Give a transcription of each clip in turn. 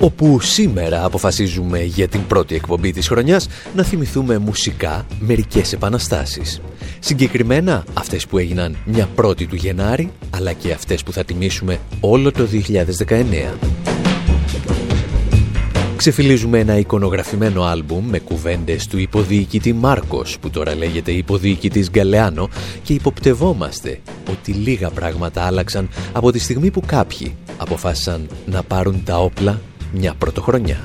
Όπου σήμερα αποφασίζουμε για την πρώτη εκπομπή της χρονιάς να θυμηθούμε μουσικά μερικές επαναστάσεις. Συγκεκριμένα αυτές που έγιναν μια πρώτη του Γενάρη, αλλά και αυτές που θα τιμήσουμε όλο το 2019. Ξεφυλίζουμε ένα εικονογραφημένο άλμπουμ με κουβέντες του υποδιοικητή Μάρκος, που τώρα λέγεται υποδιοικητής Γκαλεάνο, και υποπτευόμαστε ότι λίγα πράγματα άλλαξαν από τη στιγμή που κάποιοι αποφάσισαν να πάρουν τα όπλα μια πρωτοχρονιά.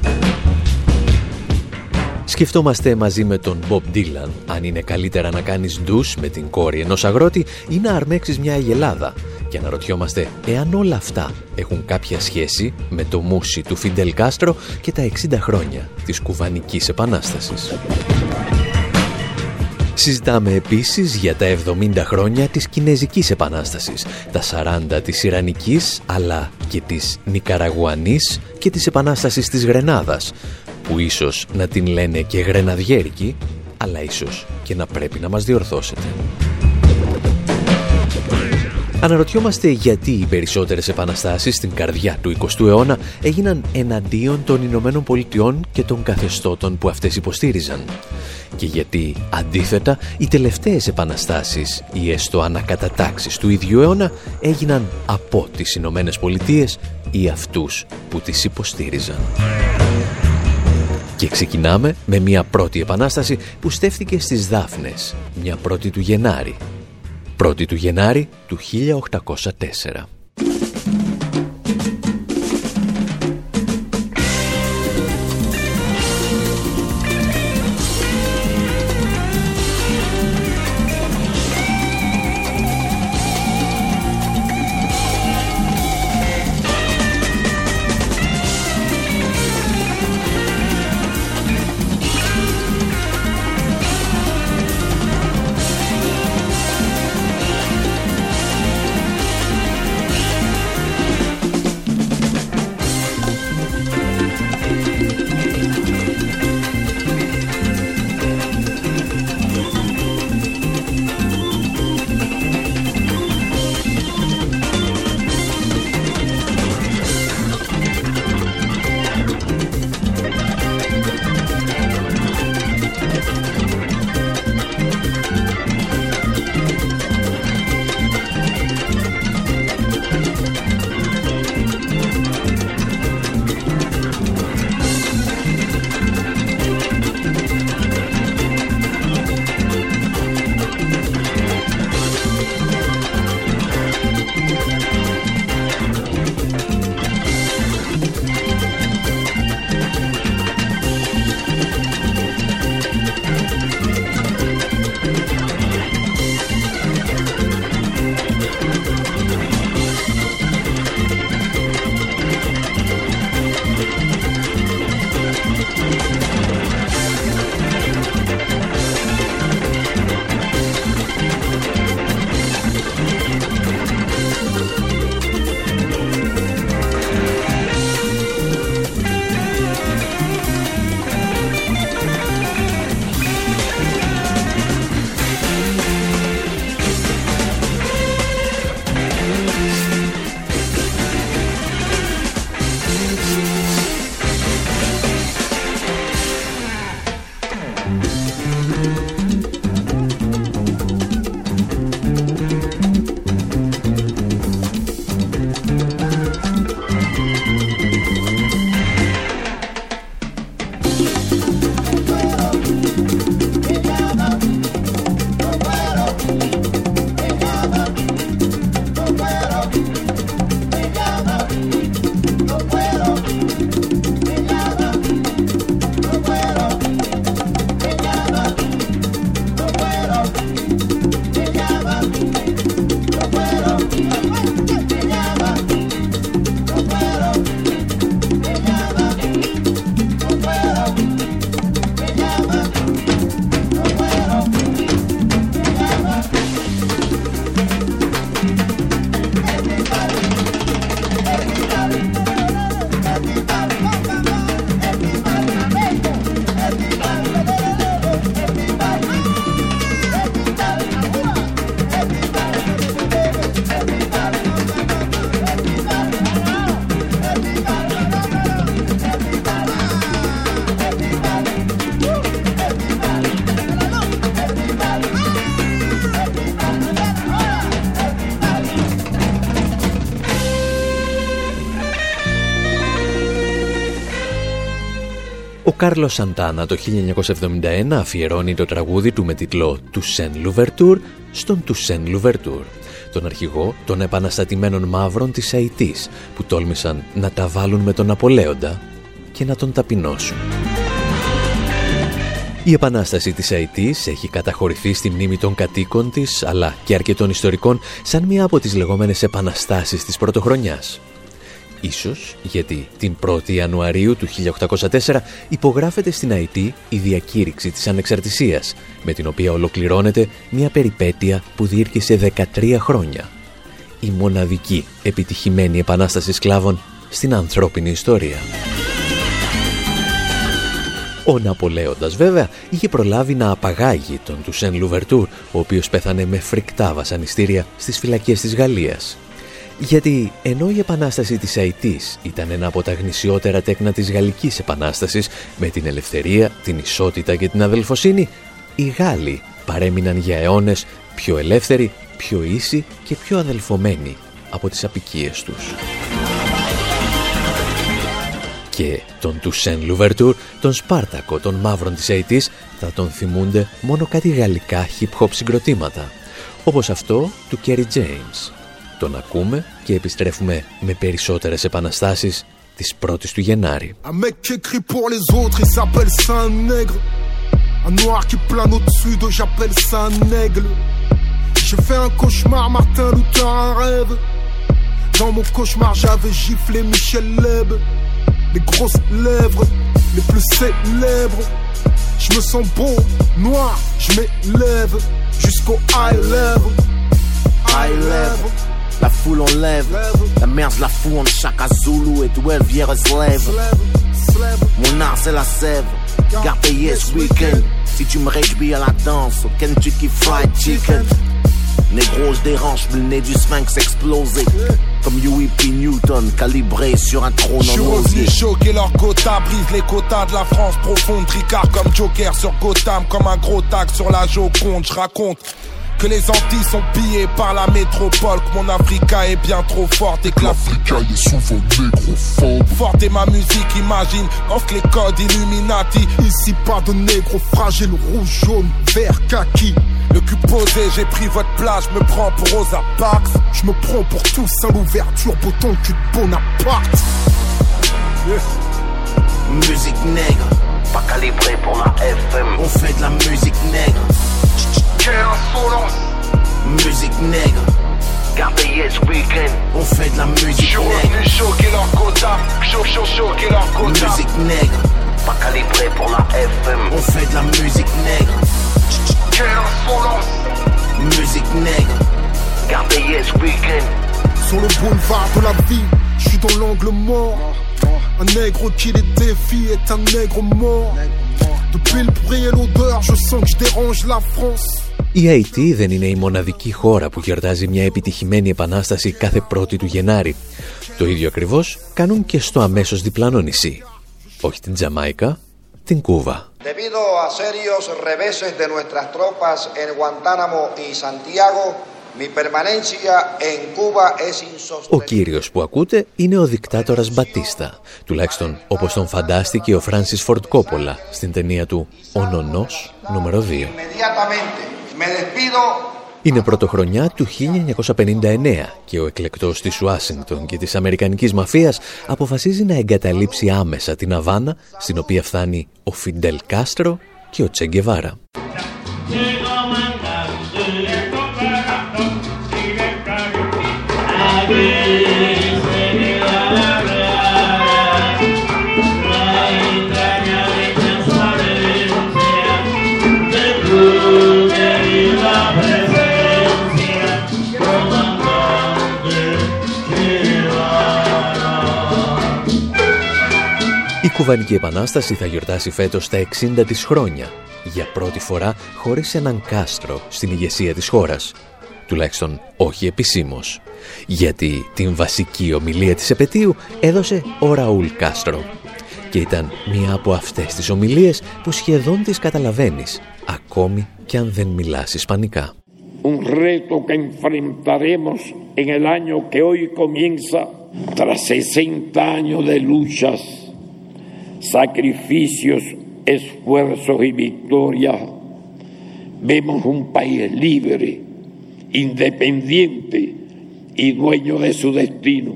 Σκεφτόμαστε μαζί με τον Bob Dylan αν είναι καλύτερα να κάνεις ντους με την κόρη ενός αγρότη ή να αρμέξεις μια αγελάδα και αναρωτιόμαστε εάν όλα αυτά έχουν κάποια σχέση με το μουσι του Φιντελ Κάστρο και τα 60 χρόνια της Κουβανικής Επανάστασης. Συζητάμε επίσης για τα 70 χρόνια της Κινέζικης Επανάστασης, τα 40 της Ιρανικής αλλά και της Νικαραγουανής και της Επανάστασης της Γρενάδας, που ίσως να την λένε και Γρεναδιέρικη, αλλά ίσως και να πρέπει να μας διορθώσετε. Αναρωτιόμαστε γιατί οι περισσότερες επαναστάσεις στην καρδιά του 20ου αιώνα έγιναν εναντίον των Ηνωμένων Πολιτειών και των καθεστώτων που αυτές υποστήριζαν. Και γιατί, αντίθετα, οι τελευταίες επαναστάσεις ή έστω ανακατατάξεις του ίδιου αιώνα έγιναν από τις Ηνωμένες Πολιτείες ή αυτούς που τις υποστήριζαν. Και ξεκινάμε με μια πρώτη επανάσταση που στέφθηκε στις Δάφνες, μια πρώτη του Γενάρη, 1η του Γενάρη του 1804. Κάρλος Σαντάνα το 1971 αφιερώνει το τραγούδι του με τίτλο «Του Σεν Λουβερτούρ» στον Του Σεν Λουβερτούρ, τον αρχηγό των επαναστατημένων μαύρων της Αϊτής που τόλμησαν να τα βάλουν με τον Απολέοντα και να τον ταπεινώσουν. Η επανάσταση της ΑΕΤΗΣ έχει καταχωρηθεί στη μνήμη των κατοίκων της, αλλά και αρκετών ιστορικών, σαν μία από τις λεγόμενες επαναστάσεις της πρωτοχρονιάς. Ίσως γιατί την 1η Ιανουαρίου του 1804 υπογράφεται στην ΑΕΤ η διακήρυξη της ανεξαρτησίας, με την οποία ολοκληρώνεται μια περιπέτεια που διήρκησε 13 χρόνια. Η μοναδική επιτυχημένη επανάσταση σκλάβων στην ανθρώπινη ιστορία. Ο Ναπολέοντας βέβαια είχε προλάβει να απαγάγει τον του Σεν Λουβερτούρ, ο οποίος πέθανε με φρικτά βασανιστήρια στις φυλακές της Γαλλίας. Γιατί ενώ η επανάσταση της Αϊτής ήταν ένα από τα γνησιότερα τέκνα της Γαλλικής Επανάστασης με την ελευθερία, την ισότητα και την αδελφοσύνη, οι Γάλλοι παρέμειναν για αιώνες πιο ελεύθεροι, πιο ίσοι και πιο αδελφομένοι από τις απικίες τους και τον Τουσέν Λουβερτούρ, τον Σπάρτακο των μαύρων της Αιτής, θα τον θυμούνται μόνο κάτι γαλλικά hip-hop συγκροτήματα, όπως αυτό του Κέρι James. Τον ακούμε και επιστρέφουμε με περισσότερες επαναστάσεις της 1ης του Γενάρη. Un noir qui plane au-dessus de j'appelle ça un aigle. J'ai fait un cauchemar, Martin Luther, un rêve. Dans mon cauchemar, j'avais giflé Michel Leb. les grosses lèvres, les plus célèbres. Je me sens beau, noir, je m'élève jusqu'au high level. High level. La foule en lève, la merde la fout en chaque Zulu et d'où elle vient se lève. Mon art c'est la sève, garde payé ce week-end. Si tu me réjouis à la danse, au Kentucky Fried Chicken. Négro, je dérange, le nez du sphinx explosé. Comme UEP Newton, calibré sur un trône en osier. choqué leur quota, brise les quotas de la France profonde. Tricard comme Joker sur Gotham, comme un gros tag sur la Joconde. Je raconte que les Antilles sont pillées par la métropole, que mon Africa est bien trop forte et que l'Africa est souvent négrophobe. Forte est ma musique, imagine, offre les codes Illuminati. Ici pas de négro fragile, rouge, jaune, vert, kaki. Le cul posé, j'ai pris votre place, je me prends pour Rosa Parks. Je me prends pour tous à l'ouverture, bouton cul de Bonaparte. Musique nègre, pas calibré pour la FM. On fait de la musique nègre. Quelle insolence Musique nègre. Gardez ce week-end. On fait de la musique Je nègre. Choquer leur quota. Choc, choc, choquer leur quota. Musique nègre. Pas calibré pour la FM On fait de la musique nègre. Quelle insolence Musique nègre. Gardez ce week-end. Sur le boulevard de la vie Je suis dans l'angle mort Un nègre qui les défie est un nègre mort Depuis le bruit et l'odeur Je sens que je dérange la France Η Αϊτή δεν είναι η μοναδική χώρα που γιορτάζει μια επιτυχημένη επανάσταση κάθε πρώτη του Γενάρη. Το ίδιο ακριβώς κάνουν και στο αμέσως διπλανό νησί. Όχι την Τζαμάικα, την Κούβα. Ο κύριος που ακούτε είναι ο δικτάτορας Μπατίστα, τουλάχιστον όπως τον φαντάστηκε ο Φράνσις Φορτ Κόπολα στην ταινία του «Ο Νονός νούμερο 2». Είναι πρωτοχρονιά του 1959 και ο εκλεκτός της Ουάσιγκτον και της Αμερικανικής μαφίας αποφασίζει να εγκαταλείψει άμεσα την Αβάνα, στην οποία φτάνει ο Φιντελ Κάστρο και ο Τσεγκεβάρα. Κουβανική Επανάσταση θα γιορτάσει φέτος τα 60 της χρόνια, για πρώτη φορά χωρίς έναν κάστρο στην ηγεσία της χώρας. Τουλάχιστον όχι επισήμως. Γιατί την βασική ομιλία της επαιτίου έδωσε ο Ραούλ Κάστρο. Και ήταν μία από αυτές τις ομιλίες που σχεδόν τις καταλαβαίνεις, ακόμη και αν δεν μιλάς ισπανικά. Un reto que enfrentaremos en el año que hoy comienza tras 60 años de luchas sacrificios, esfuerzos y victorias, vemos un país libre, independiente y dueño de su destino.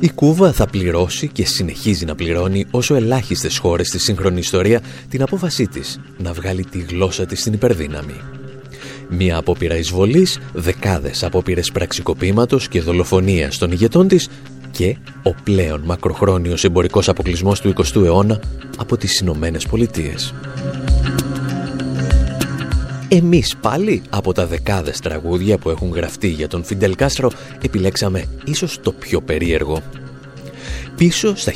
Η Κούβα θα πληρώσει και συνεχίζει να πληρώνει όσο ελάχιστες χώρες στη σύγχρονης ιστορία την απόφασή της να βγάλει τη γλώσσα της στην υπερδύναμη. Μία απόπειρα εισβολής, δεκάδες απόπειρες πραξικοπήματος και δολοφονίας των ηγετών της και ο πλέον μακροχρόνιος εμπορικός αποκλεισμός του 20ου αιώνα από τις Ηνωμένες Πολιτείες. Εμείς πάλι από τα δεκάδες τραγούδια που έχουν γραφτεί για τον Φιντελ Κάστρο επιλέξαμε ίσως το πιο περίεργο. Πίσω στα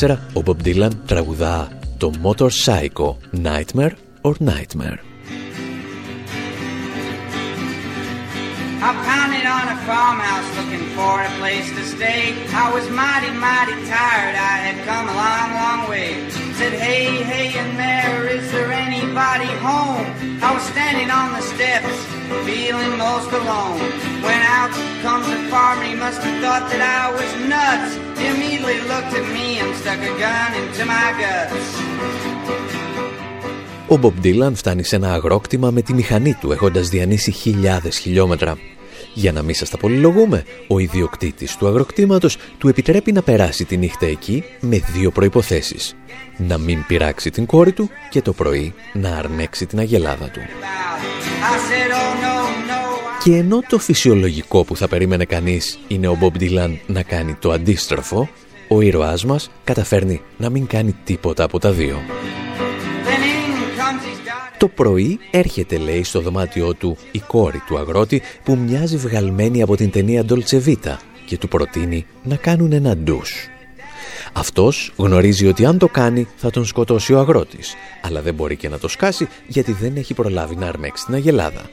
1964 ο Bob Dylan τραγουδά το Motor Psycho Nightmare or Nightmare. farmhouse looking for a place to stay. I was mighty, mighty tired. I had come a long, long way. Said, hey, hey, and there, is there anybody home? I was standing on the steps, feeling most alone. When out comes a farmer, he must have thought that I was nuts. He immediately looked at me and stuck a gun into my guts. Ο Μπομπ Ντίλαν φτάνει σε ένα αγρόκτημα με τη μηχανή του έχοντας διανύσει χιλιάδες χιλιόμετρα. Για να μην σας τα πολυλογούμε, ο ιδιοκτήτης του αγροκτήματος του επιτρέπει να περάσει τη νύχτα εκεί με δύο προϋποθέσεις. Να μην πειράξει την κόρη του και το πρωί να αρμέξει την αγελάδα του. Και ενώ το φυσιολογικό που θα περίμενε κανείς είναι ο Μπομπ Ντιλάν να κάνει το αντίστροφο, ο ήρωάς μας καταφέρνει να μην κάνει τίποτα από τα δύο. Το πρωί έρχεται, λέει, στο δωμάτιό του η κόρη του αγρότη που μοιάζει βγαλμένη από την ταινία Dolce και του προτείνει να κάνουν ένα ντους. Αυτός γνωρίζει ότι αν το κάνει θα τον σκοτώσει ο αγρότης, αλλά δεν μπορεί και να το σκάσει γιατί δεν έχει προλάβει να αρμέξει την αγελάδα.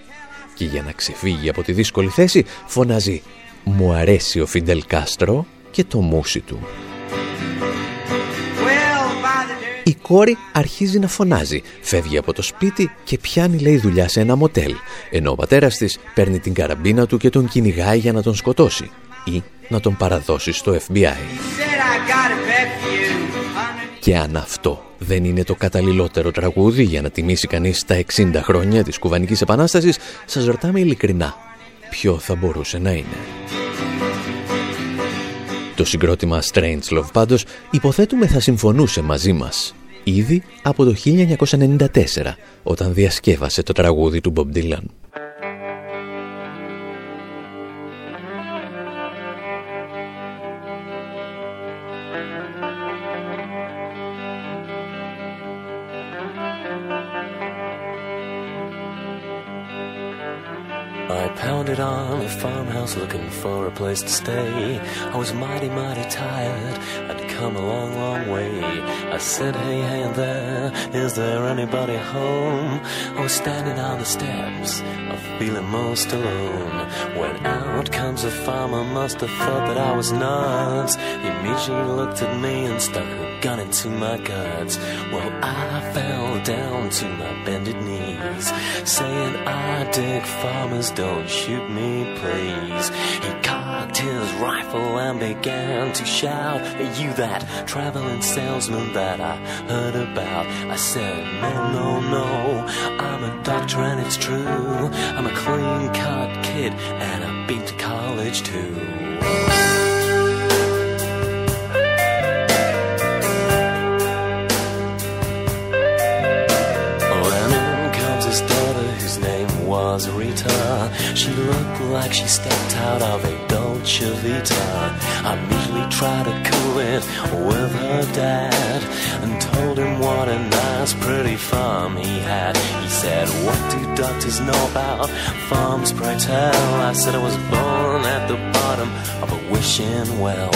Και για να ξεφύγει από τη δύσκολη θέση φωνάζει «Μου αρέσει ο Φιντελ Κάστρο και το μουσι του». Η κόρη αρχίζει να φωνάζει, φεύγει από το σπίτι και πιάνει λέει δουλειά σε ένα μοτέλ, ενώ ο πατέρας της παίρνει την καραμπίνα του και τον κυνηγάει για να τον σκοτώσει ή να τον παραδώσει στο FBI. Και αν αυτό δεν είναι το καταλληλότερο τραγούδι για να τιμήσει κανείς τα 60 χρόνια της Κουβανικής Επανάστασης, σας ρωτάμε ειλικρινά, ποιο θα μπορούσε να είναι. Το συγκρότημα Strange Love πάντως υποθέτουμε θα συμφωνούσε μαζί μας ήδη από το 1994 όταν διασκεύασε το τραγούδι του Bob Dylan. pounded on a farmhouse looking for a place to stay. I was mighty, mighty tired. I'd come a long, long way. I said, hey, hey there, is there anybody home? I was standing on the steps, I'm feeling most alone. When out comes a farmer, must have thought that I was nuts. He immediately looked at me and stuck a gun into my guts. Well, I fell down to my bended knees, saying, I dig farmers, don't shoot me, please. He cocked his rifle and began to shout, You that traveling salesman that I heard about. I said, No, no, no, I'm a doctor and it's true. I'm a clean cut kid and I've been to college too. Was Rita. She looked like she stepped out of a Dolce Vita. I immediately tried to cool it with her dad and told him what a nice, pretty farm he had. He said, What do doctors know about farms, pray tell? I said I was born at the bottom of a wishing well.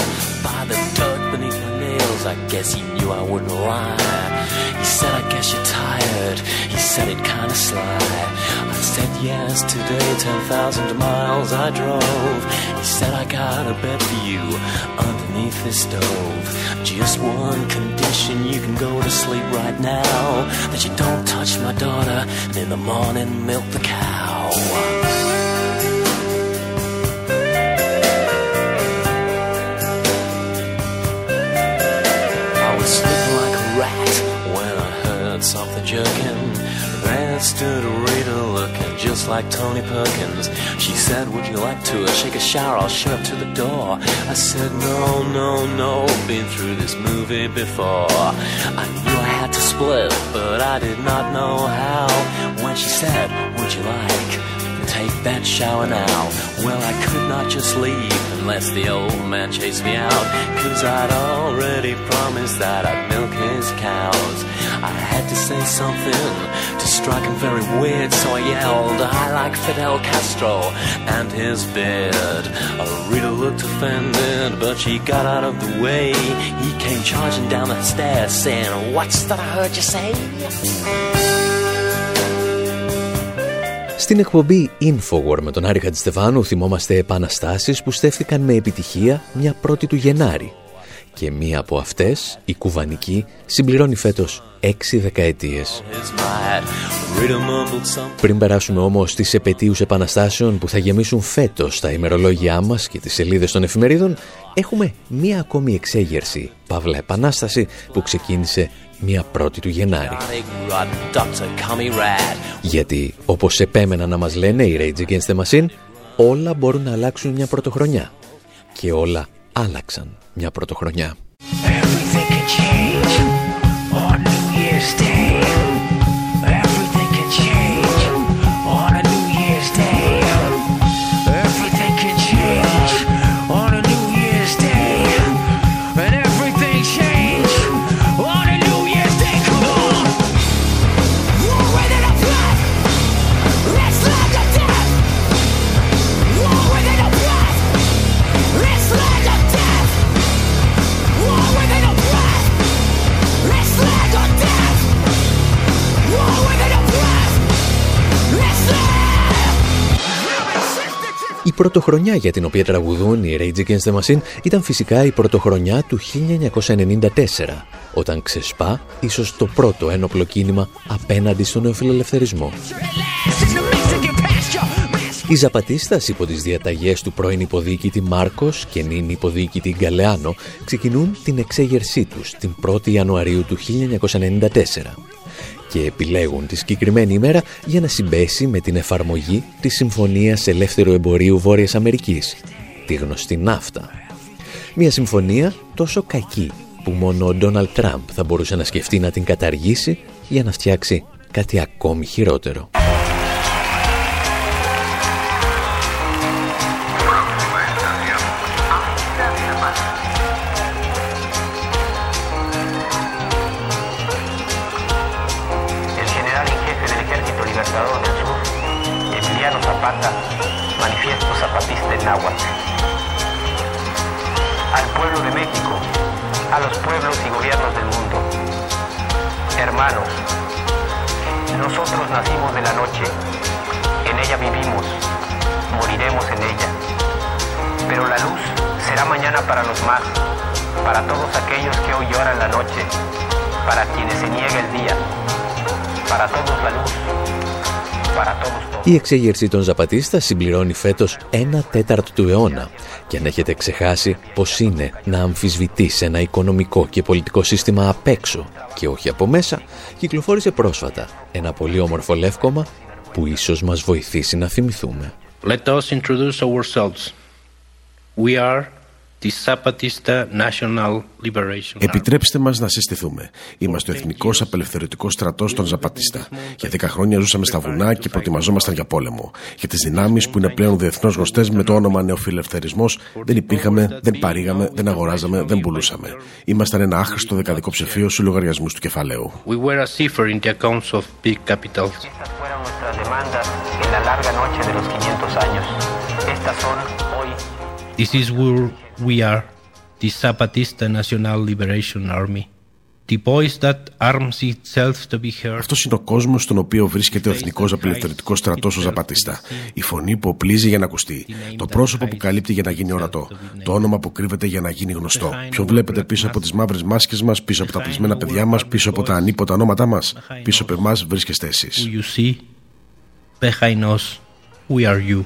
By the dirt beneath my nails, I guess he knew I wouldn't lie. He said, I guess you're tired. He said it kinda sly said yes today, 10,000 miles I drove. He said, I got a bed for you underneath the stove. Just one condition, you can go to sleep right now. That you don't touch my daughter, and in the morning milk the cow. There stood Rita looking just like Tony Perkins. She said, Would you like to uh, shake a shower? I'll show up to the door. I said, No, no, no, been through this movie before. I knew I had to split, but I did not know how. When she said, Would you like to take that shower now? Well, I could not just leave unless the old man chased me out. Cause I'd already promised that I'd milk his cows. I had to say something to strike him very weird, so I yelled, I like Fidel Castro and his beard. Rita looked offended, but she got out of the way. He came charging down the stairs, saying, What's that I heard you say? Στην εκπομπή Infowar με τον Άρη Χατζηστεφάνου θυμόμαστε επαναστάσεις που στέφθηκαν με επιτυχία μια πρώτη του Γενάρη. Και μία από αυτές, η κουβανική, συμπληρώνει φέτος έξι δεκαετίες. Πριν περάσουμε όμως στις επαιτίους επαναστάσεων που θα γεμίσουν φέτος τα ημερολόγια μας και τις σελίδες των εφημερίδων, έχουμε μία ακόμη εξέγερση, παύλα επανάσταση, που ξεκίνησε μία πρώτη του Γενάρη. Γιατί, όπως επέμεναν να μας λένε οι Rage Against the Machine, όλα μπορούν να αλλάξουν μια πρωτοχρονιά. Και όλα άλλαξαν μια πρωτοχρονιά. Πρωτοχρονιά για την οποία τραγουδούν οι Rage Against the Machine ήταν φυσικά η πρωτοχρονιά του 1994, όταν ξεσπά ίσως το πρώτο ένοπλο κίνημα απέναντι στον νεοφιλελευθερισμό. Οι Ζαπατίστας υπό τις διαταγές του πρώην υποδίκητη Μάρκος και νυν υποδίκητη Γκαλεάνο ξεκινούν την εξέγερσή τους την 1η Ιανουαρίου του 1994 και επιλέγουν τη συγκεκριμένη ημέρα για να συμπέσει με την εφαρμογή της Συμφωνίας Ελεύθερου Εμπορίου Βόρειας Αμερικής, τη γνωστή ναύτα. Μια συμφωνία τόσο κακή που μόνο ο Ντόναλτ Τραμπ θα μπορούσε να σκεφτεί να την καταργήσει για να φτιάξει κάτι ακόμη χειρότερο. Será mañana para los más, para todos aquellos que hoy lloran la noche, para quienes se niega el día, para todos la luz, para todos Η εξέγερση των Ζαπατίστας συμπληρώνει φέτος ένα τέταρτο του αιώνα και αν έχετε ξεχάσει πως είναι να αμφισβητείς ένα οικονομικό και πολιτικό σύστημα απ' έξω και όχι από μέσα, κυκλοφόρησε πρόσφατα ένα πολύ όμορφο λεύκομα που ίσως μας βοηθήσει να θυμηθούμε. Let us introduce ourselves. We are Επιτρέψτε μας να συστηθούμε. Είμαστε ο Εθνικός Απελευθερωτικός Στρατός των Ζαπατίστα. Για δέκα χρόνια ζούσαμε στα βουνά και προετοιμαζόμασταν για πόλεμο. Για τις δυνάμεις που είναι πλέον διεθνώς γνωστές με το όνομα νεοφιλελευθερισμός δεν υπήρχαμε, δεν παρήγαμε, δεν αγοράζαμε, δεν πουλούσαμε. Ήμασταν ένα άχρηστο δεκαδικό ψηφίο στους λογαριασμούς του κεφαλαίου. We were a cipher in the accounts of big capitals. This is where we are, the Zapatista National Liberation Army. Αυτός είναι ο κόσμος στον οποίο βρίσκεται ο Εθνικός Απελευθερωτικός Στρατός ο Ζαπατίστα. Η φωνή που οπλίζει για να ακουστεί. Το πρόσωπο που καλύπτει για να γίνει ορατό. Το όνομα που κρύβεται για να γίνει γνωστό. Ποιο βλέπετε πίσω από τις μαύρες μάσκες μας, πίσω από τα πλησμένα παιδιά μας, πίσω από τα ανίποτα ονόματά μας. Πίσω από εμάς βρίσκεστε εσείς. we are you.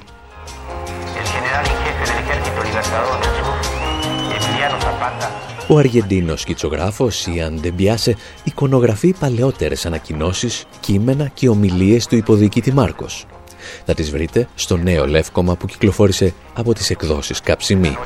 Ο Αργεντίνος σκητσογράφος Ιαν Ντεμπιάσε εικονογραφεί παλαιότερες ανακοινώσεις, κείμενα και ομιλίες του υποδιοικητή Μάρκος. Θα τις βρείτε στο νέο λεύκομα που κυκλοφόρησε από τις εκδόσεις Καψιμή.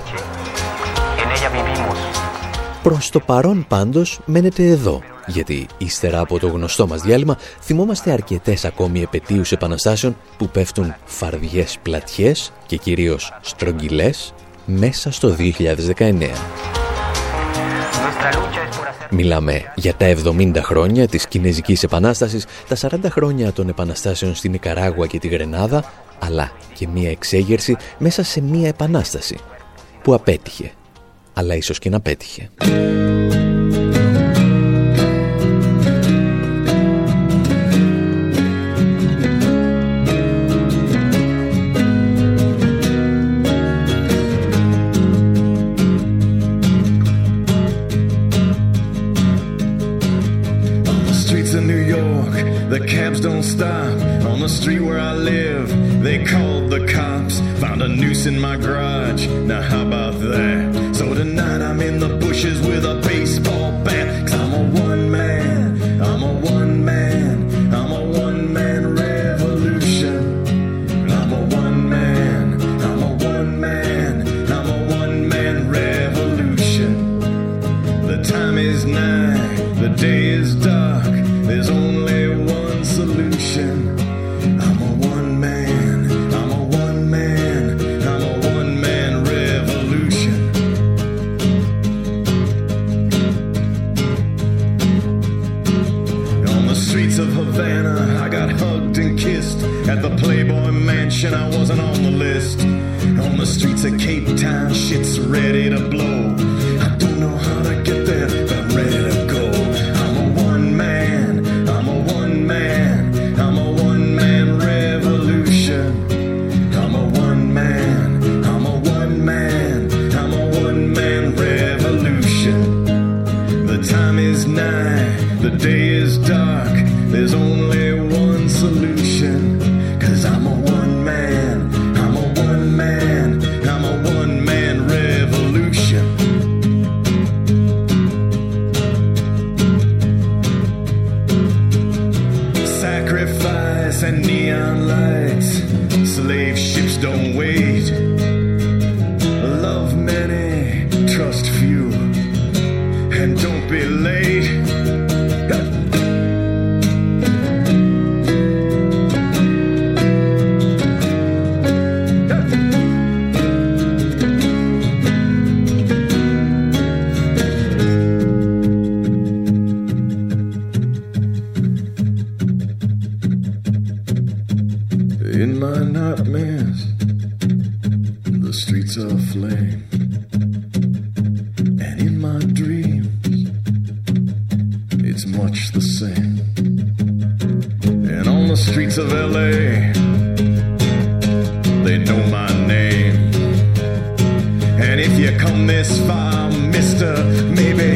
Προς το παρόν πάντως μένετε εδώ, γιατί ύστερα από το γνωστό μας διάλειμμα θυμόμαστε αρκετές ακόμη επαιτίους επαναστάσεων που πέφτουν φαρδιές πλατιές και κυρίως στρογγυλές μέσα στο 2019. Μιλάμε για τα 70 χρόνια της Κινέζικης Επανάστασης, τα 40 χρόνια των επαναστάσεων στην Ικαράγουα και τη Γρενάδα, αλλά και μία εξέγερση μέσα σε μία επανάσταση που απέτυχε, αλλά ίσως και να πέτυχε. The streets are aflame. And in my dreams, it's much the same. And on the streets of LA, they know my name. And if you come this far, mister, maybe.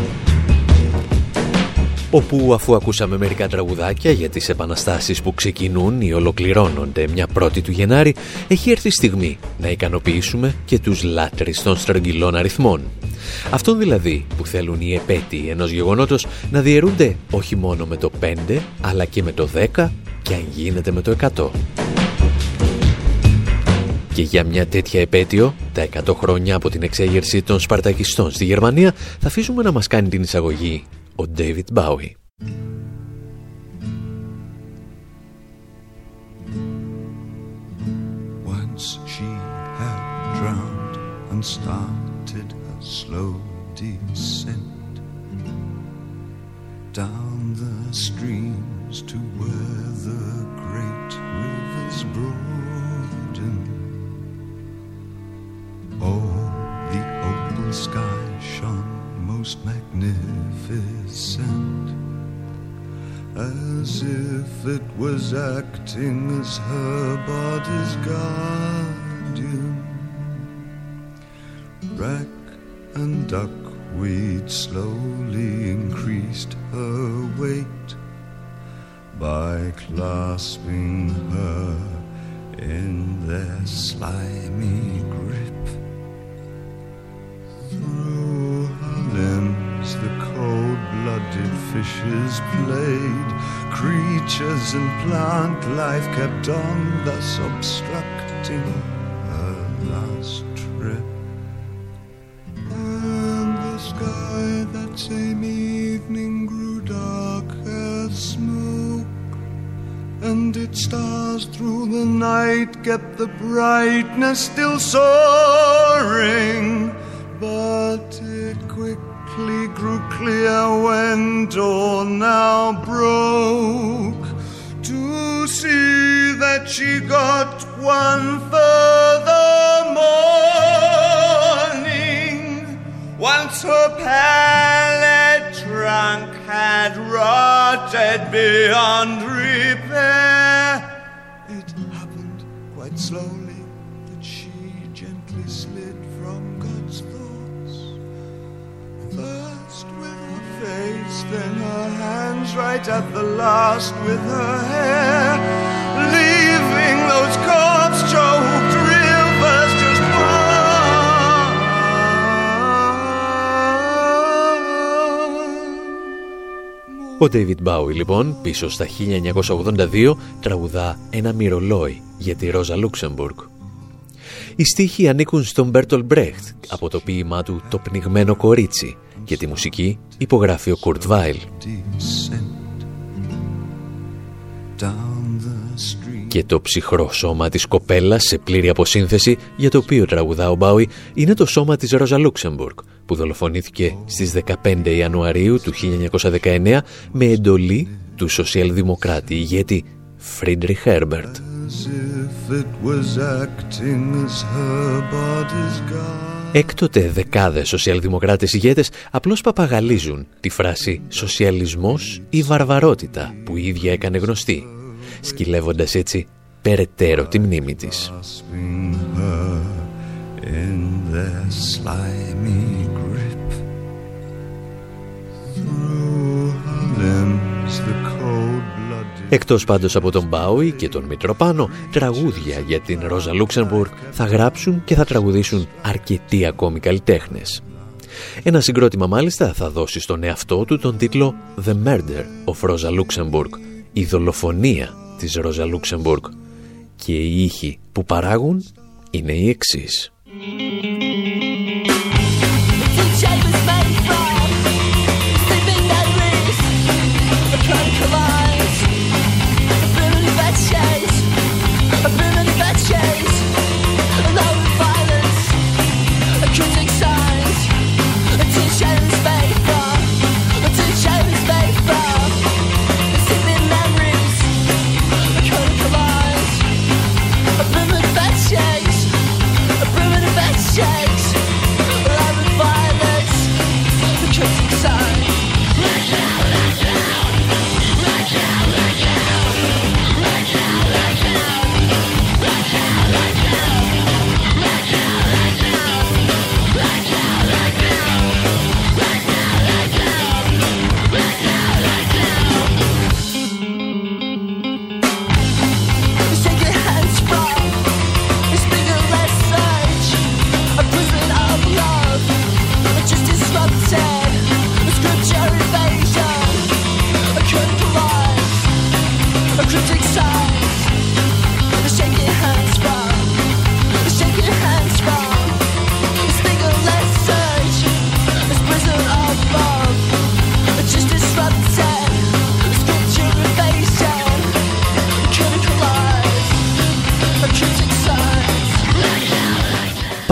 όπου αφού ακούσαμε μερικά τραγουδάκια για τις επαναστάσεις που ξεκινούν ή ολοκληρώνονται μια πρώτη του Γενάρη, έχει έρθει η στιγμή να ικανοποιήσουμε και τους λάτρεις των στρογγυλών αριθμών. Αυτόν δηλαδή που θέλουν οι επέτειοι ενός γεγονότος να διαιρούνται όχι μόνο με το 5 αλλά και με το 10 και αν γίνεται με το 100. Και για μια τέτοια επέτειο, τα 100 χρόνια από την εξέγερση των Σπαρτακιστών στη Γερμανία, θα αφήσουμε να μας κάνει την εισαγωγή ο David Bowie. once she had drowned and started her slow descent down the streams to where the great rivers broaden. Oh, the open sky shone most magnificent as if it was acting as her body's guardian. Rack and duckweed slowly increased her weight by clasping her in their slimy grip. Through her limbs, the cold blooded fishes played. Creatures and plant life kept on, thus obstructing her last trip. And the sky that same evening grew dark as smoke. And its stars through the night kept the brightness still soaring. But it quickly grew clear when dawn now broke to see that she got one further morning once her pallet trunk had rotted beyond repair. It happened quite slowly hands, right at the last with her hair, leaving those corpse choked rivers just Ο David Bowie λοιπόν πίσω στα 1982 τραγουδά ένα μυρολόι για τη Ρόζα Λούξεμπουργκ. Οι στίχοι ανήκουν στον Μπέρτολτ Μπρεχτ από το ποίημά του «Το πνιγμένο κορίτσι» και τη μουσική υπογράφει ο Κουρτ Βάιλ. Και το ψυχρό σώμα της κοπέλας σε πλήρη αποσύνθεση για το οποίο τραγουδά ο Μπάουι είναι το σώμα της Ρόζα Λούξεμπουργκ που δολοφονήθηκε στις 15 Ιανουαρίου του 1919 με εντολή του σοσιαλδημοκράτη ηγέτη Φρίντριχ Έμπερτ. Έκτοτε δεκάδες σοσιαλδημοκράτες ηγέτες απλώς παπαγαλίζουν τη φράση «σοσιαλισμός ή βαρβαρότητα» που η ίδια έκανε γνωστή, σκυλεύοντας έτσι περαιτέρω τη μνήμη της. Εκτός πάντως από τον Μπάουι και τον Μητροπάνο, τραγούδια για την Ρόζα Λούξεμβουργκ θα γράψουν και θα τραγουδήσουν αρκετοί ακόμη καλλιτέχνες. Ένα συγκρότημα μάλιστα θα δώσει στον εαυτό του τον τίτλο «The Murder of Rosa Luxemburg», η δολοφονία της Ρόζα Λούξεμβουργκ. Και οι ήχοι που παράγουν είναι οι εξής.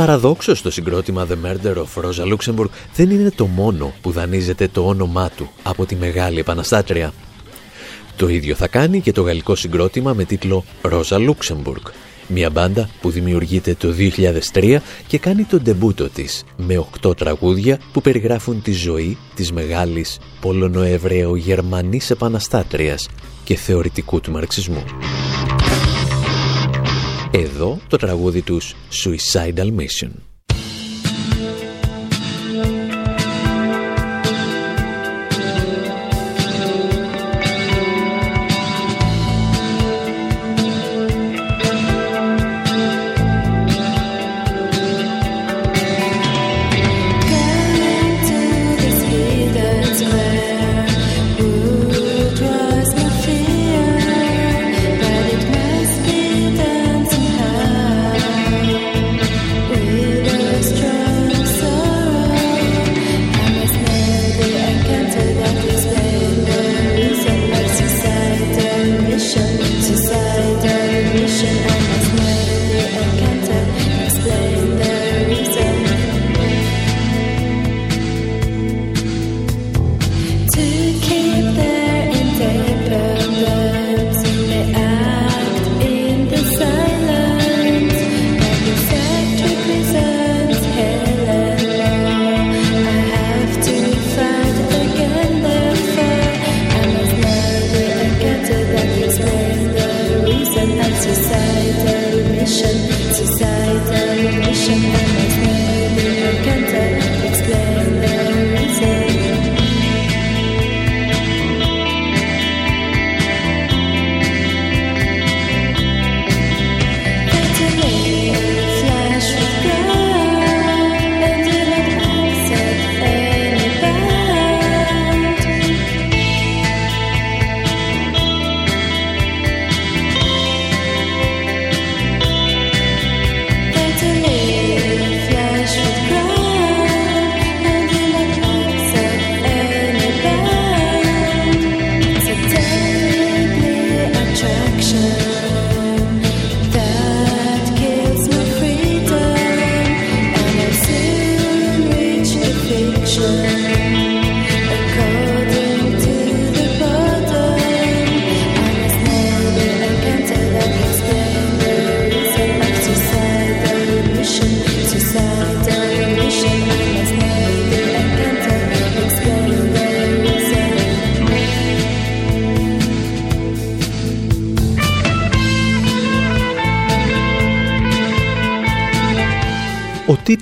Παραδόξως το συγκρότημα The Murder of Rosa Luxemburg δεν είναι το μόνο που δανείζεται το όνομά του από τη Μεγάλη Επαναστάτρια. Το ίδιο θα κάνει και το γαλλικό συγκρότημα με τίτλο Rosa Luxemburg, μια μπάντα που δημιουργείται το 2003 και κάνει τον ντεμπούτο της με 8 τραγούδια που περιγράφουν τη ζωή της μεγάλης Πολωνοεβραίο-Γερμανής επαναστάτριας και θεωρητικού του μαρξισμού. Εδώ το τραγούδι τους Suicidal Mission.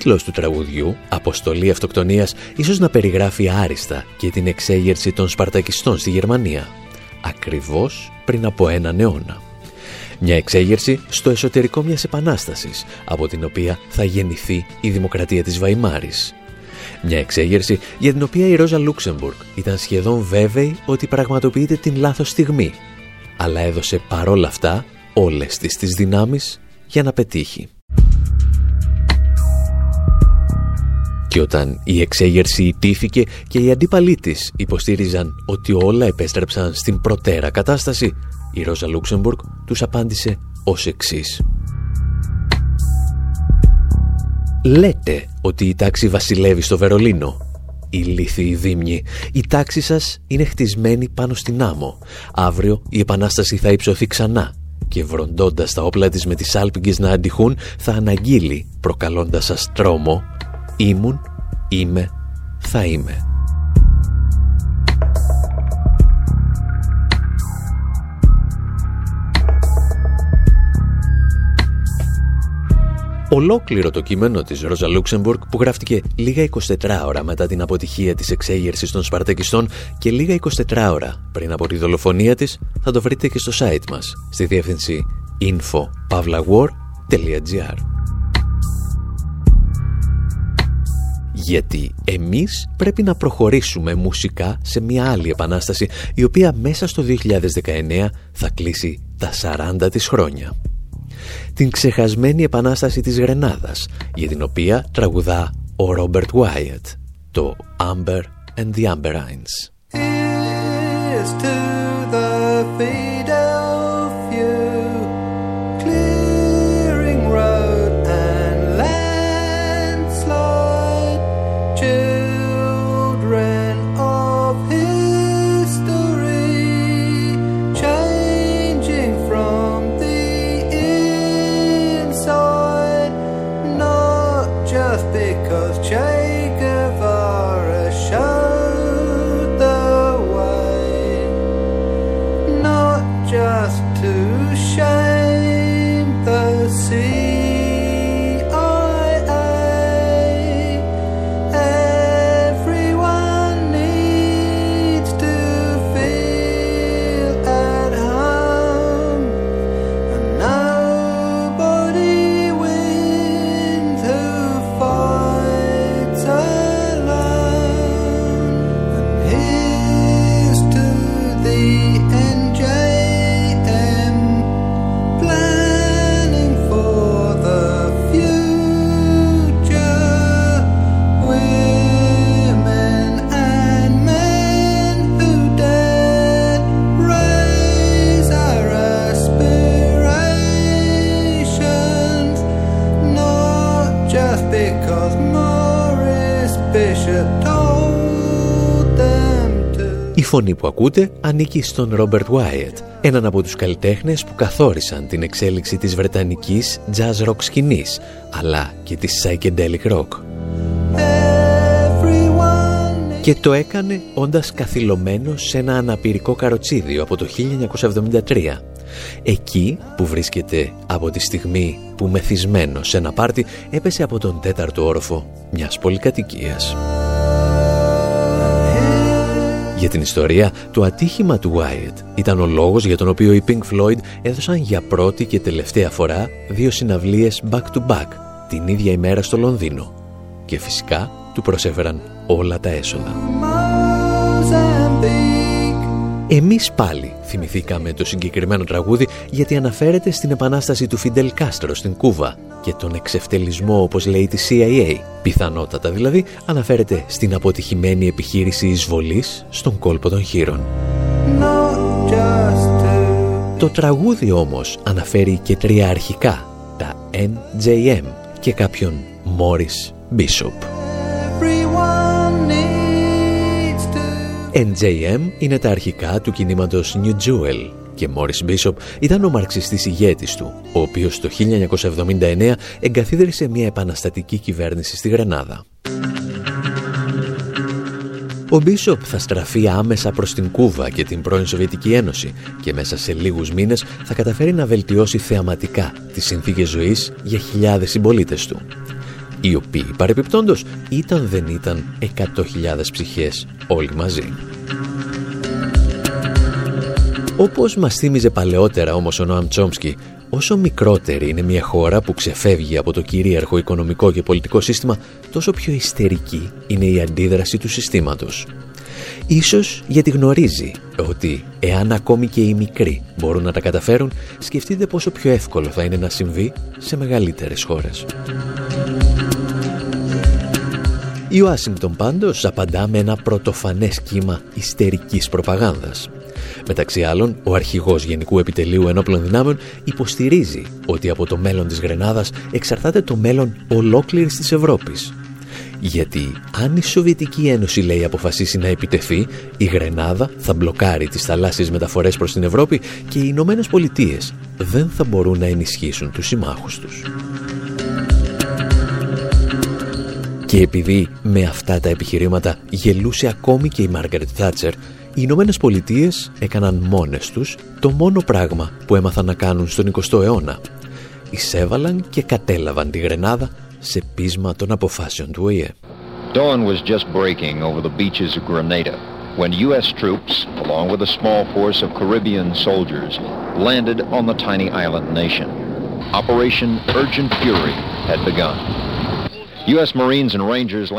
Τίτλος του τραγουδιού, «Αποστολή αυτοκτονίας», ίσως να περιγράφει άριστα και την εξέγερση των Σπαρτακιστών στη Γερμανία, ακριβώς πριν από έναν αιώνα. Μια εξέγερση στο εσωτερικό μιας επανάστασης, από την οποία θα γεννηθεί η δημοκρατία της Βαϊμάρης. Μια εξέγερση για την οποία η Ρόζα Λούξεμπουργκ ήταν σχεδόν βέβαιη ότι πραγματοποιείται την λάθος στιγμή, αλλά έδωσε παρόλα αυτά όλες τις τις δυνάμεις για να πετύχει. Και όταν η εξέγερση υπήθηκε και οι αντίπαλοι της υποστήριζαν ότι όλα επέστρεψαν στην προτέρα κατάσταση, η Ρόζα Λούξεμπουργκ τους απάντησε ως εξής. Λέτε ότι η τάξη βασιλεύει στο Βερολίνο. Η λύθη δίμνη. Η τάξη σας είναι χτισμένη πάνω στην άμμο. Αύριο η επανάσταση θα υψωθεί ξανά και βροντώντας τα όπλα της με τις άλπιγγες να αντιχούν θα αναγγείλει προκαλώντας σας τρόμο Ήμουν, είμαι, θα είμαι. Ολόκληρο το κείμενο της Ρόζα Λούξεμπουργκ που γράφτηκε λίγα 24 ώρα μετά την αποτυχία της εξέγερσης των Σπαρτακιστών και λίγα 24 ώρα πριν από τη δολοφονία της θα το βρείτε και στο site μας στη διεύθυνση info.pavlawar.gr γιατί εμείς πρέπει να προχωρήσουμε μουσικά σε μια άλλη επανάσταση η οποία μέσα στο 2019 θα κλείσει τα 40 της χρόνια. Την ξεχασμένη επανάσταση της Γρενάδας για την οποία τραγουδά ο Ρόμπερτ Βάιετ το Amber and the Amberines. Φωνή που ακούτε ανήκει στον Ρόμπερτ Βάιετ, έναν από τους καλλιτέχνες που καθόρισαν την εξέλιξη της βρετανικής jazz rock σκηνής, αλλά και της psychedelic rock. Και το έκανε όντας καθυλωμένος σε ένα αναπηρικό καροτσίδιο από το 1973. Εκεί που βρίσκεται από τη στιγμή που μεθυσμένος σε ένα πάρτι έπεσε από τον τέταρτο όροφο μιας πολυκατοικίας. Για την ιστορία, το ατύχημα του Wyatt ήταν ο λόγος για τον οποίο οι Pink Floyd έδωσαν για πρώτη και τελευταία φορά δύο συναυλίες back-to-back την ίδια ημέρα στο Λονδίνο και φυσικά του προσέφεραν όλα τα έσοδα. Εμείς πάλι θυμηθήκαμε το συγκεκριμένο τραγούδι γιατί αναφέρεται στην επανάσταση του Φιντελ Κάστρο στην Κούβα και τον εξευτελισμό όπως λέει τη CIA. Πιθανότατα δηλαδή αναφέρεται στην αποτυχημένη επιχείρηση εισβολής στον κόλπο των χείρων. Το τραγούδι όμως αναφέρει και τρία αρχικά, τα NJM και κάποιον Morris Bishop. NJM είναι τα αρχικά του κινήματος New Jewel και Morris Bishop ήταν ο μαρξιστής ηγέτης του, ο οποίος το 1979 εγκαθίδρυσε μια επαναστατική κυβέρνηση στη Γρενάδα. Ο Μπίσοπ θα στραφεί άμεσα προς την Κούβα και την πρώην Σοβιετική Ένωση και μέσα σε λίγους μήνες θα καταφέρει να βελτιώσει θεαματικά τις συνθήκες ζωής για χιλιάδες συμπολίτες του οι οποίοι παρεπιπτόντος ήταν δεν ήταν 100.000 ψυχές όλοι μαζί. Όπως μας θύμιζε παλαιότερα όμως ο Νοάμ Τσόμσκι, όσο μικρότερη είναι μια χώρα που ξεφεύγει από το κυρίαρχο οικονομικό και πολιτικό σύστημα, τόσο πιο ιστερική είναι η αντίδραση του συστήματος. Ίσως γιατί γνωρίζει ότι εάν ακόμη και οι μικροί μπορούν να τα καταφέρουν, σκεφτείτε πόσο πιο εύκολο θα είναι να συμβεί σε μεγαλύτερες χώρες. Η Ουάσιγκτον πάντως απαντά με ένα πρωτοφανές κύμα ιστερικής προπαγάνδας. Μεταξύ άλλων, ο αρχηγός Γενικού Επιτελείου Ενόπλων Δυνάμεων υποστηρίζει ότι από το μέλλον της Γρενάδας εξαρτάται το μέλλον ολόκληρης της Ευρώπης. Γιατί αν η Σοβιετική Ένωση λέει αποφασίσει να επιτεθεί, η Γρενάδα θα μπλοκάρει τις θαλάσσιες μεταφορές προς την Ευρώπη και οι Ηνωμένες Πολιτείες δεν θα μπορούν να ενισχύσουν τους συμμάχους τους. Και επειδή με αυτά τα επιχειρήματα γελούσε ακόμη και η Μάργαρετ Θάτσερ, οι Ηνωμένες Πολιτείες έκαναν μόνες τους το μόνο πράγμα που έμαθαν να κάνουν στον 20ο αιώνα. Εισέβαλαν και κατέλαβαν τη Γρενάδα σε πείσμα των αποφάσεων του ΟΗΕ. Dawn was just breaking over the beaches of Grenada when U.S. troops, along with a small force of Caribbean soldiers, landed on the tiny island nation. Operation Urgent Fury had begun.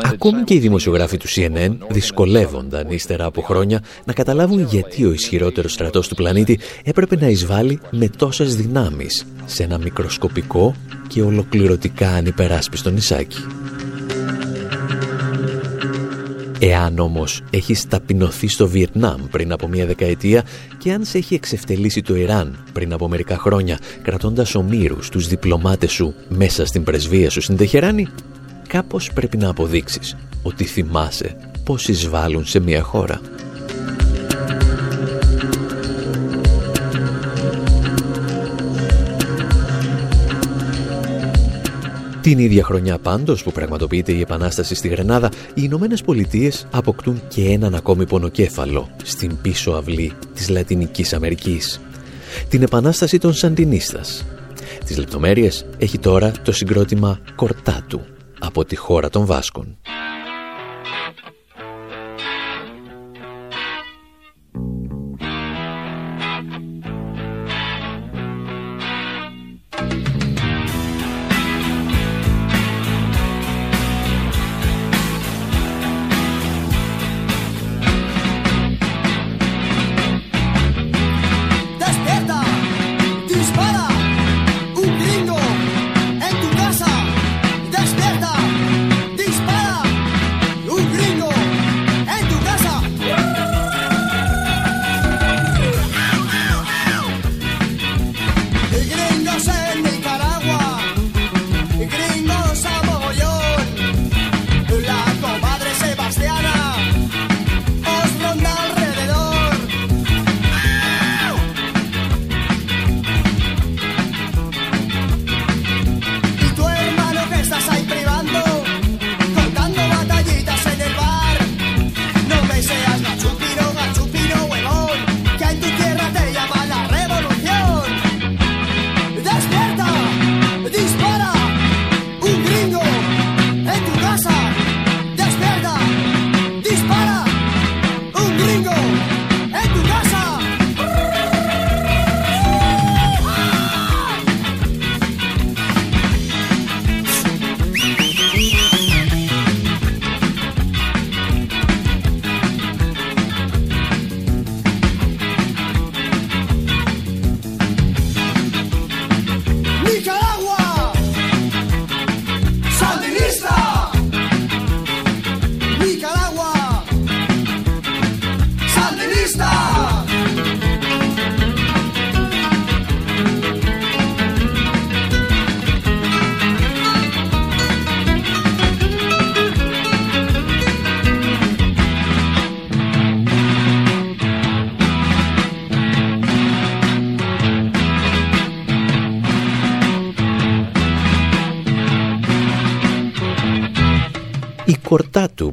Ακόμη και οι δημοσιογράφοι του CNN δυσκολεύονταν ύστερα από χρόνια να καταλάβουν γιατί ο ισχυρότερος στρατός του πλανήτη έπρεπε να εισβάλλει με τόσες δυνάμεις σε ένα μικροσκοπικό και ολοκληρωτικά ανυπεράσπιστο νησάκι. Εάν όμως έχει ταπεινωθεί στο Βιετνάμ πριν από μία δεκαετία και αν σε έχει εξευτελίσει το Ιράν πριν από μερικά χρόνια κρατώντας ομήρους τους διπλωμάτες σου μέσα στην πρεσβεία σου στην Τεχεράνη, κάπως πρέπει να αποδείξεις ότι θυμάσαι πώς εισβάλλουν σε μια χώρα. Την ίδια χρονιά πάντως που πραγματοποιείται η Επανάσταση στη Γρενάδα, οι Ηνωμένε Πολιτείες αποκτούν και έναν ακόμη πονοκέφαλο στην πίσω αυλή της Λατινικής Αμερικής. Την Επανάσταση των Σαντινίστας. Τις λεπτομέρειες έχει τώρα το συγκρότημα Κορτάτου από τη χώρα των Βάσκων.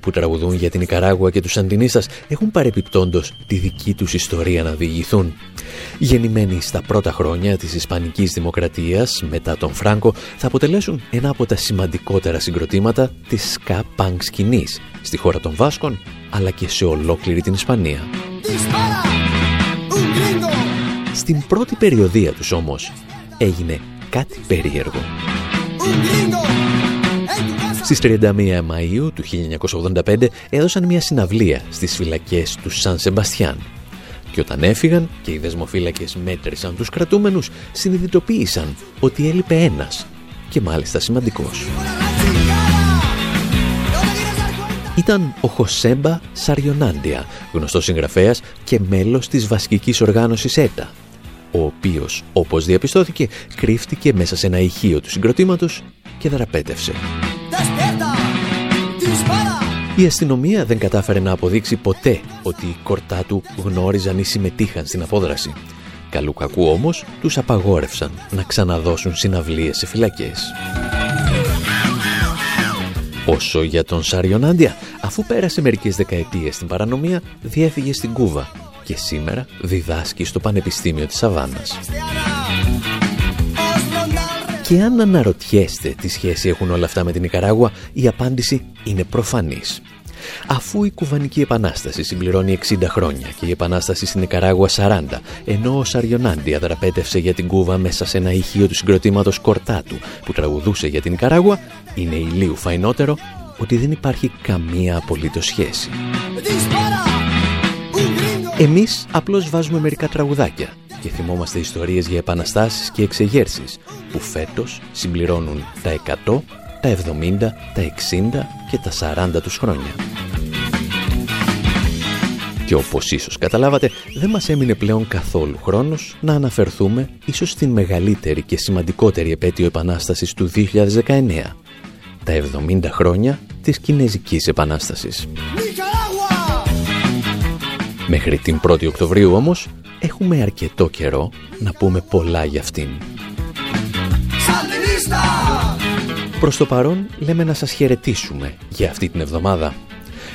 Που τραγουδούν για την Ικαράγουα και τους Αντινίστας έχουν παρεπιπτόντος τη δική τους ιστορία να διηγηθούν. Γεννημένοι στα πρώτα χρόνια της Ισπανικής Δημοκρατίας μετά τον Φράγκο θα αποτελέσουν ένα από τα σημαντικότερα συγκροτήματα της ska punk σκηνής στη χώρα των Βάσκων αλλά και σε ολόκληρη την Ισπανία. Στην πρώτη περιοδία τους όμως έγινε κάτι περίεργο. Στις 31 Μαΐου του 1985 έδωσαν μια συναυλία στις φυλακές του Σαν Σεμπαστιάν και όταν έφυγαν και οι δεσμοφύλακες μέτρησαν τους κρατούμενους συνειδητοποίησαν ότι έλειπε ένας και μάλιστα σημαντικός. Ήταν ο Χωσέμπα Σαριονάντια, γνωστός συγγραφέας και μέλος της βασικής οργάνωσης ΕΤΑ, ο οποίος, όπως διαπιστώθηκε, κρύφτηκε μέσα σε ένα ηχείο του συγκροτήματος και δραπέτευσε. Η αστυνομία δεν κατάφερε να αποδείξει ποτέ ότι οι κορτά του γνώριζαν ή συμμετείχαν στην απόδραση. Καλού κακού όμως τους απαγόρευσαν να ξαναδώσουν συναυλίες σε φυλακές. Όσο για τον Σαριονάντια, αφού πέρασε μερικές δεκαετίες στην παρανομία, διέφυγε στην Κούβα και σήμερα διδάσκει στο Πανεπιστήμιο της Σαββάνας. Και αν αναρωτιέστε τι σχέση έχουν όλα αυτά με την Ικαράγουα, η απάντηση είναι προφανής. Αφού η Κουβανική Επανάσταση συμπληρώνει 60 χρόνια και η Επανάσταση στην Ικαράγουα 40, ενώ ο Σαριονάντι αδραπέτευσε για την Κούβα μέσα σε ένα ηχείο του συγκροτήματος Κορτάτου που τραγουδούσε για την Ικαράγουα, είναι ηλίου φαϊνότερο ότι δεν υπάρχει καμία απολύτως σχέση. Εμείς απλώς βάζουμε μερικά τραγουδάκια και θυμόμαστε ιστορίες για επαναστάσεις και εξεγέρσεις που φέτος συμπληρώνουν τα 100, τα 70, τα 60 και τα 40 τους χρόνια. Και όπως ίσως καταλάβατε, δεν μας έμεινε πλέον καθόλου χρόνος να αναφερθούμε ίσως στην μεγαλύτερη και σημαντικότερη επέτειο επανάστασης του 2019, τα 70 χρόνια της Κινέζικης Επανάστασης. Μέχρι την 1η Οκτωβρίου όμως έχουμε αρκετό καιρό να πούμε πολλά για αυτήν. Προς το παρόν λέμε να σας χαιρετήσουμε για αυτή την εβδομάδα.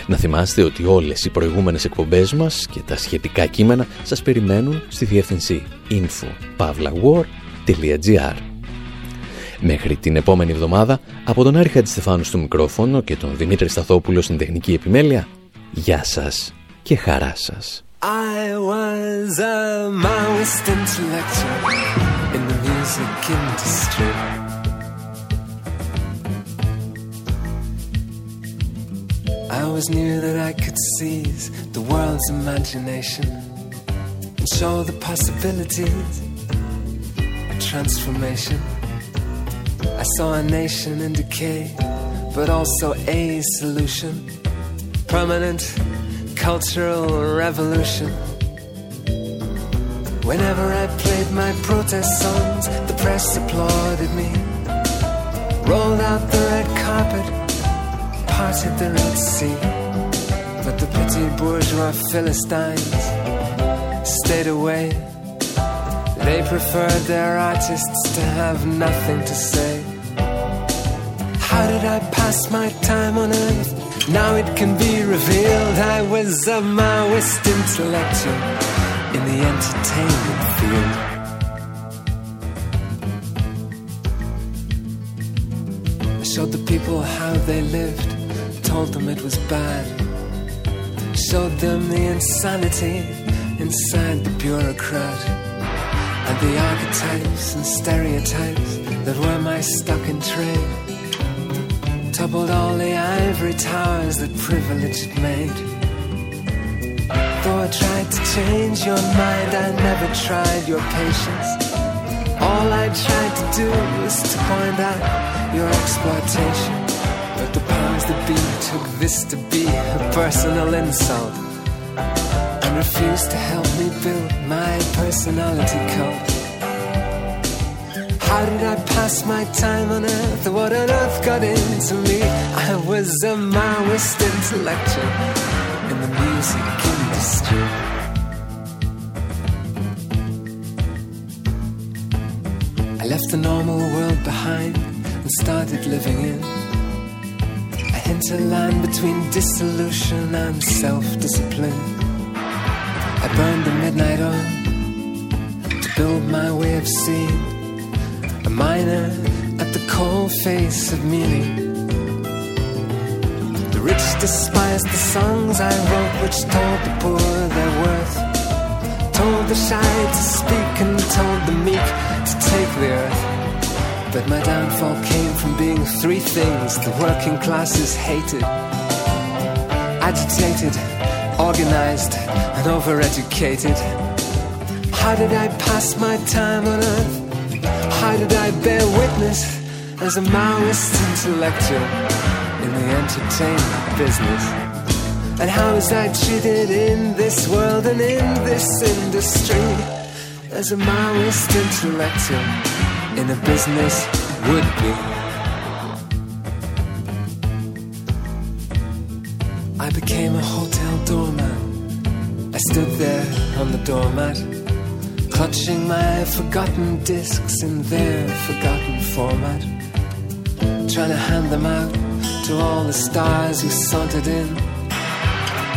Να θυμάστε ότι όλες οι προηγούμενες εκπομπές μας και τα σχετικά κείμενα σας περιμένουν στη διεύθυνση info.pavlawar.gr Μέχρι την επόμενη εβδομάδα, από τον Άρη Χατζηστεφάνου στο μικρόφωνο και τον Δημήτρη Σταθόπουλο στην τεχνική επιμέλεια, γεια σας και χαρά σας. I was a Maoist intellectual in the music industry. I always knew that I could seize the world's imagination and show the possibilities of transformation. I saw a nation in decay, but also a solution. Permanent cultural revolution. Whenever I played my protest songs, the press applauded me. Rolled out the red carpet, parted the Red Sea. But the petty bourgeois Philistines stayed away. They preferred their artists to have nothing to say. How did I pass my time on earth? Now it can be revealed I was a Maoist intellectual in the entertainment field. I showed the people how they lived, told them it was bad. Showed them the insanity inside the bureaucrat. And the archetypes and stereotypes that were my stock in trade toppled all the ivory towers that privilege had made. Though I tried to change your mind, I never tried your patience. All I tried to do was to point out your exploitation. But the powers that be took this to be a personal insult and refused to help me build my personality cult. How did I pass my time on earth? What on earth got into me? I was a Maoist intellectual in the music industry. I left the normal world behind and started living in. I hinterland between dissolution and self discipline. I burned the midnight oil to build my way of seeing. Miner at the cold face of meaning. The rich despised the songs I wrote, which told the poor their worth. Told the shy to speak and told the meek to take the earth. But my downfall came from being three things the working classes hated agitated, organized, and overeducated. How did I pass my time on earth? How did I bear witness as a Maoist intellectual in the entertainment business? And how was I treated in this world and in this industry as a Maoist intellectual in a business would be? I became a hotel doorman. I stood there on the doormat, clutching my forgotten discs in their forgotten format, trying to hand them out to all the stars who sauntered in.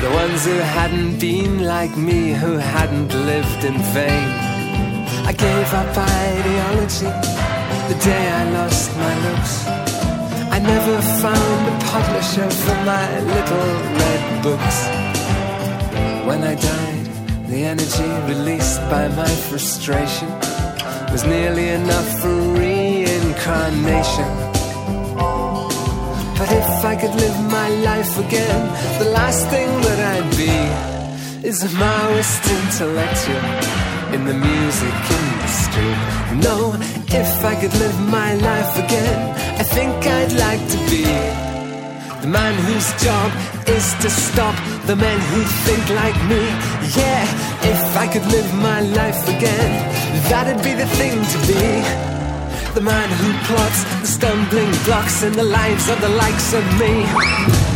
The ones who hadn't been like me, who hadn't lived in vain. I gave up ideology the day I lost my looks. I never found a publisher for my little red books. When I died, the energy released by my frustration was nearly enough for reincarnation. But if I could live my life again, the last thing that I'd be is a Maoist intellectual in the music industry. No, if I could live my life again, I think I'd like to be the man whose job is to stop the men who think like me. Yeah, if I could live my life again, that'd be the thing to be. The man who plots the stumbling blocks in the lives of the likes of me.